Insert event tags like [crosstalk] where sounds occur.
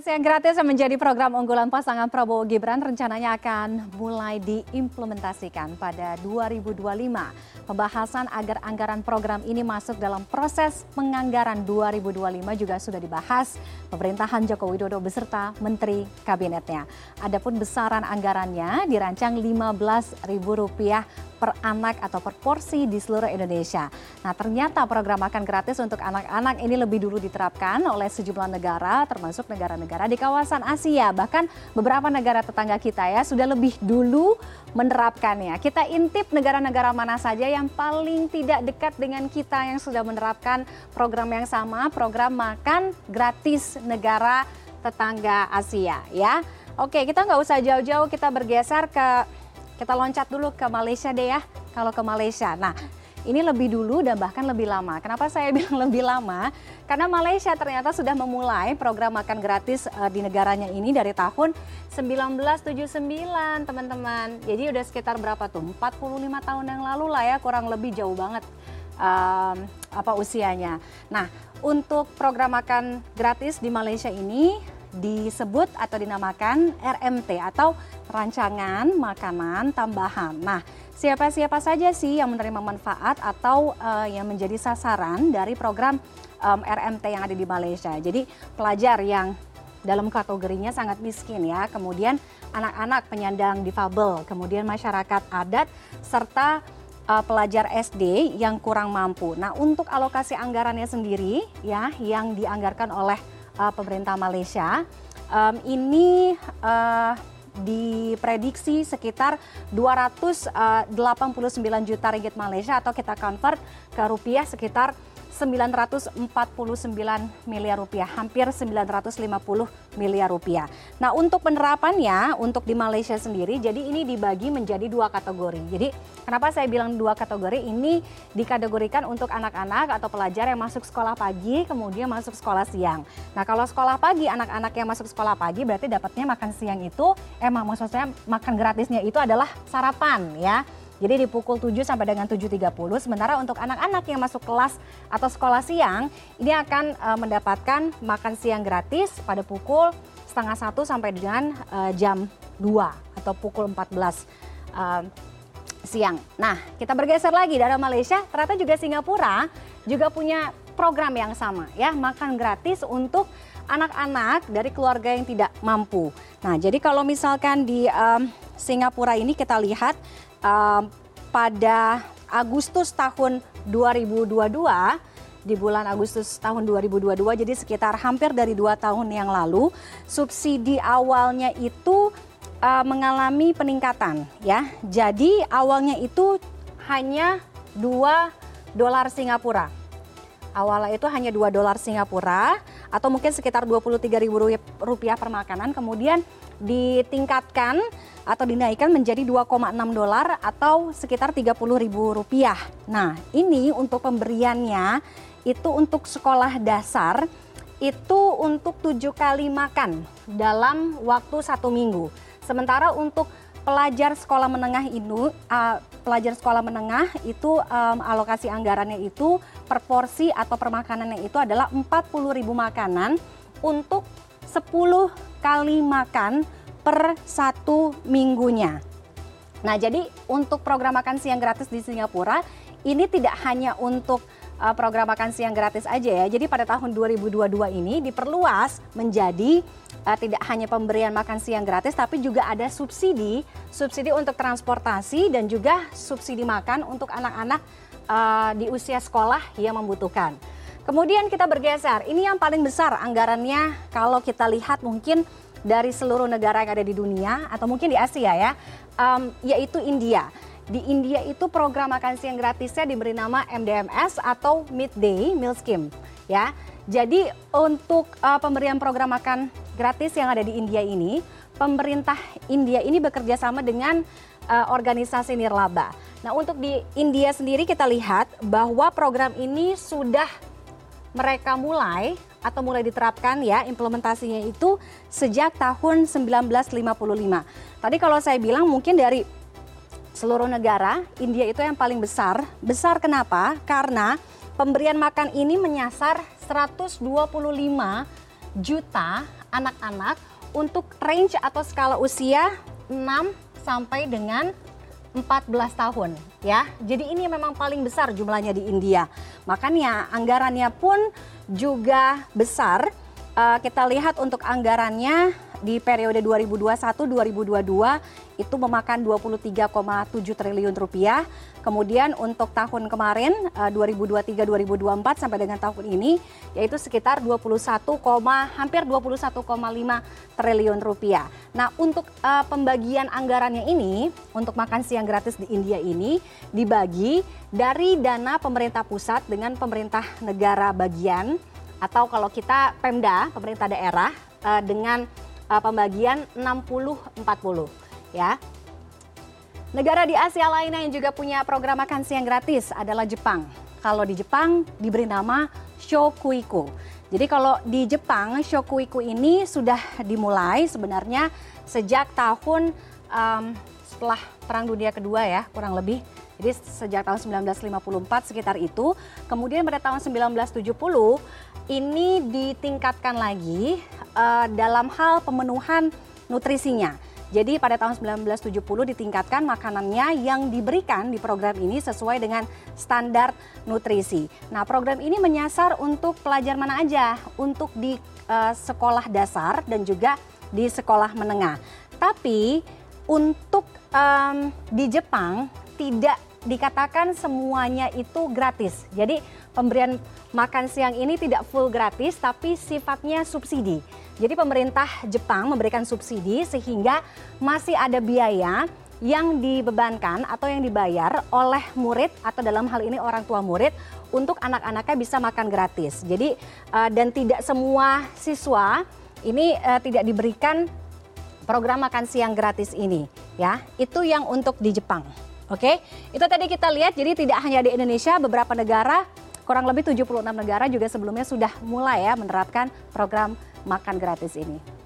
Siang gratis yang menjadi program unggulan pasangan Prabowo Gibran rencananya akan mulai diimplementasikan pada 2025. Pembahasan agar anggaran program ini masuk dalam proses penganggaran 2025 juga sudah dibahas pemerintahan Joko Widodo beserta Menteri Kabinetnya. Adapun besaran anggarannya dirancang Rp15.000 per anak atau per porsi di seluruh Indonesia. Nah ternyata program makan gratis untuk anak-anak ini lebih dulu diterapkan oleh sejumlah negara termasuk negara-negara di kawasan Asia. Bahkan beberapa negara tetangga kita ya sudah lebih dulu menerapkannya. Kita intip negara-negara mana saja yang paling tidak dekat dengan kita yang sudah menerapkan program yang sama, program makan gratis negara tetangga Asia ya. Oke, kita nggak usah jauh-jauh, kita bergeser ke kita loncat dulu ke Malaysia deh ya. Kalau ke Malaysia. Nah, ini lebih dulu dan bahkan lebih lama. Kenapa saya [laughs] bilang lebih lama? Karena Malaysia ternyata sudah memulai program makan gratis uh, di negaranya ini dari tahun 1979, teman-teman. Jadi udah sekitar berapa tuh? 45 tahun yang lalu lah ya, kurang lebih jauh banget um, apa usianya. Nah, untuk program makan gratis di Malaysia ini disebut atau dinamakan RMT atau rancangan makanan tambahan. Nah, siapa-siapa saja sih yang menerima manfaat atau uh, yang menjadi sasaran dari program um, RMT yang ada di Malaysia. Jadi pelajar yang dalam kategorinya sangat miskin ya, kemudian anak-anak penyandang difabel, kemudian masyarakat adat serta uh, pelajar SD yang kurang mampu. Nah, untuk alokasi anggarannya sendiri ya yang dianggarkan oleh uh, pemerintah Malaysia. Um, ini uh, diprediksi sekitar 289 juta ringgit Malaysia atau kita convert ke rupiah sekitar 949 miliar rupiah, hampir 950 miliar rupiah. Nah untuk penerapannya, untuk di Malaysia sendiri, jadi ini dibagi menjadi dua kategori. Jadi kenapa saya bilang dua kategori? Ini dikategorikan untuk anak-anak atau pelajar yang masuk sekolah pagi, kemudian masuk sekolah siang. Nah kalau sekolah pagi, anak-anak yang masuk sekolah pagi berarti dapatnya makan siang itu, emang maksud saya makan gratisnya itu adalah sarapan ya. Jadi di pukul 7 sampai dengan 7.30. Sementara untuk anak-anak yang masuk kelas atau sekolah siang, ini akan uh, mendapatkan makan siang gratis pada pukul setengah satu sampai dengan uh, jam 2 atau pukul 14 uh, siang. Nah, kita bergeser lagi dari Malaysia, ternyata juga Singapura juga punya program yang sama ya, makan gratis untuk anak-anak dari keluarga yang tidak mampu. Nah, jadi kalau misalkan di um, Singapura ini kita lihat pada Agustus tahun 2022 di bulan Agustus tahun 2022 jadi sekitar hampir dari dua tahun yang lalu subsidi awalnya itu uh, mengalami peningkatan ya. Jadi awalnya itu hanya 2 dolar Singapura. Awalnya itu hanya 2 dolar Singapura atau mungkin sekitar 23 ribu rupiah per makanan kemudian ditingkatkan atau dinaikkan menjadi 2,6 dolar atau sekitar 30 ribu rupiah. Nah ini untuk pemberiannya itu untuk sekolah dasar itu untuk tujuh kali makan dalam waktu satu minggu. Sementara untuk pelajar sekolah menengah ini, uh, pelajar sekolah menengah itu um, alokasi anggarannya itu per porsi atau per makanannya itu adalah 40 ribu makanan untuk 10 kali makan per satu minggunya. Nah, jadi untuk program makan siang gratis di Singapura ini tidak hanya untuk uh, program makan siang gratis aja ya. Jadi pada tahun 2022 ini diperluas menjadi uh, tidak hanya pemberian makan siang gratis tapi juga ada subsidi, subsidi untuk transportasi dan juga subsidi makan untuk anak-anak uh, di usia sekolah yang membutuhkan. Kemudian kita bergeser, ini yang paling besar anggarannya kalau kita lihat mungkin dari seluruh negara yang ada di dunia atau mungkin di Asia ya, um, yaitu India. Di India itu program makan siang gratisnya diberi nama MDMS atau Midday Meal Scheme ya. Jadi untuk uh, pemberian program makan gratis yang ada di India ini, pemerintah India ini bekerja sama dengan uh, organisasi nirlaba. Nah, untuk di India sendiri kita lihat bahwa program ini sudah mereka mulai atau mulai diterapkan ya implementasinya itu sejak tahun 1955. Tadi kalau saya bilang mungkin dari seluruh negara, India itu yang paling besar. Besar kenapa? Karena pemberian makan ini menyasar 125 juta anak-anak untuk range atau skala usia 6 sampai dengan 14 tahun ya. Jadi ini memang paling besar jumlahnya di India. Makanya anggarannya pun juga besar. Uh, kita lihat untuk anggarannya di periode 2021-2022 itu memakan 23,7 triliun rupiah. Kemudian untuk tahun kemarin 2023-2024 eh, sampai dengan tahun ini yaitu sekitar 21, hampir 21,5 triliun rupiah. Nah untuk uh, pembagian anggarannya ini untuk makan siang gratis di India ini dibagi dari dana pemerintah pusat dengan pemerintah negara bagian atau kalau kita Pemda pemerintah daerah uh, dengan pembagian 60-40 ya. Negara di Asia lainnya yang juga punya program makan siang gratis adalah Jepang. Kalau di Jepang diberi nama Shokuiku. Jadi kalau di Jepang Shokuiku ini sudah dimulai sebenarnya sejak tahun um, setelah Perang Dunia Kedua ya kurang lebih. Jadi sejak tahun 1954 sekitar itu. Kemudian pada tahun 1970 ini ditingkatkan lagi uh, dalam hal pemenuhan nutrisinya. Jadi pada tahun 1970 ditingkatkan makanannya yang diberikan di program ini sesuai dengan standar nutrisi. Nah program ini menyasar untuk pelajar mana aja, untuk di uh, sekolah dasar dan juga di sekolah menengah. Tapi untuk um, di Jepang tidak dikatakan semuanya itu gratis. Jadi pemberian makan siang ini tidak full gratis tapi sifatnya subsidi. Jadi pemerintah Jepang memberikan subsidi sehingga masih ada biaya yang dibebankan atau yang dibayar oleh murid atau dalam hal ini orang tua murid untuk anak-anaknya bisa makan gratis. Jadi uh, dan tidak semua siswa ini uh, tidak diberikan program makan siang gratis ini ya. Itu yang untuk di Jepang. Oke, itu tadi kita lihat. Jadi tidak hanya di Indonesia, beberapa negara, kurang lebih 76 negara juga sebelumnya sudah mulai ya menerapkan program makan gratis ini.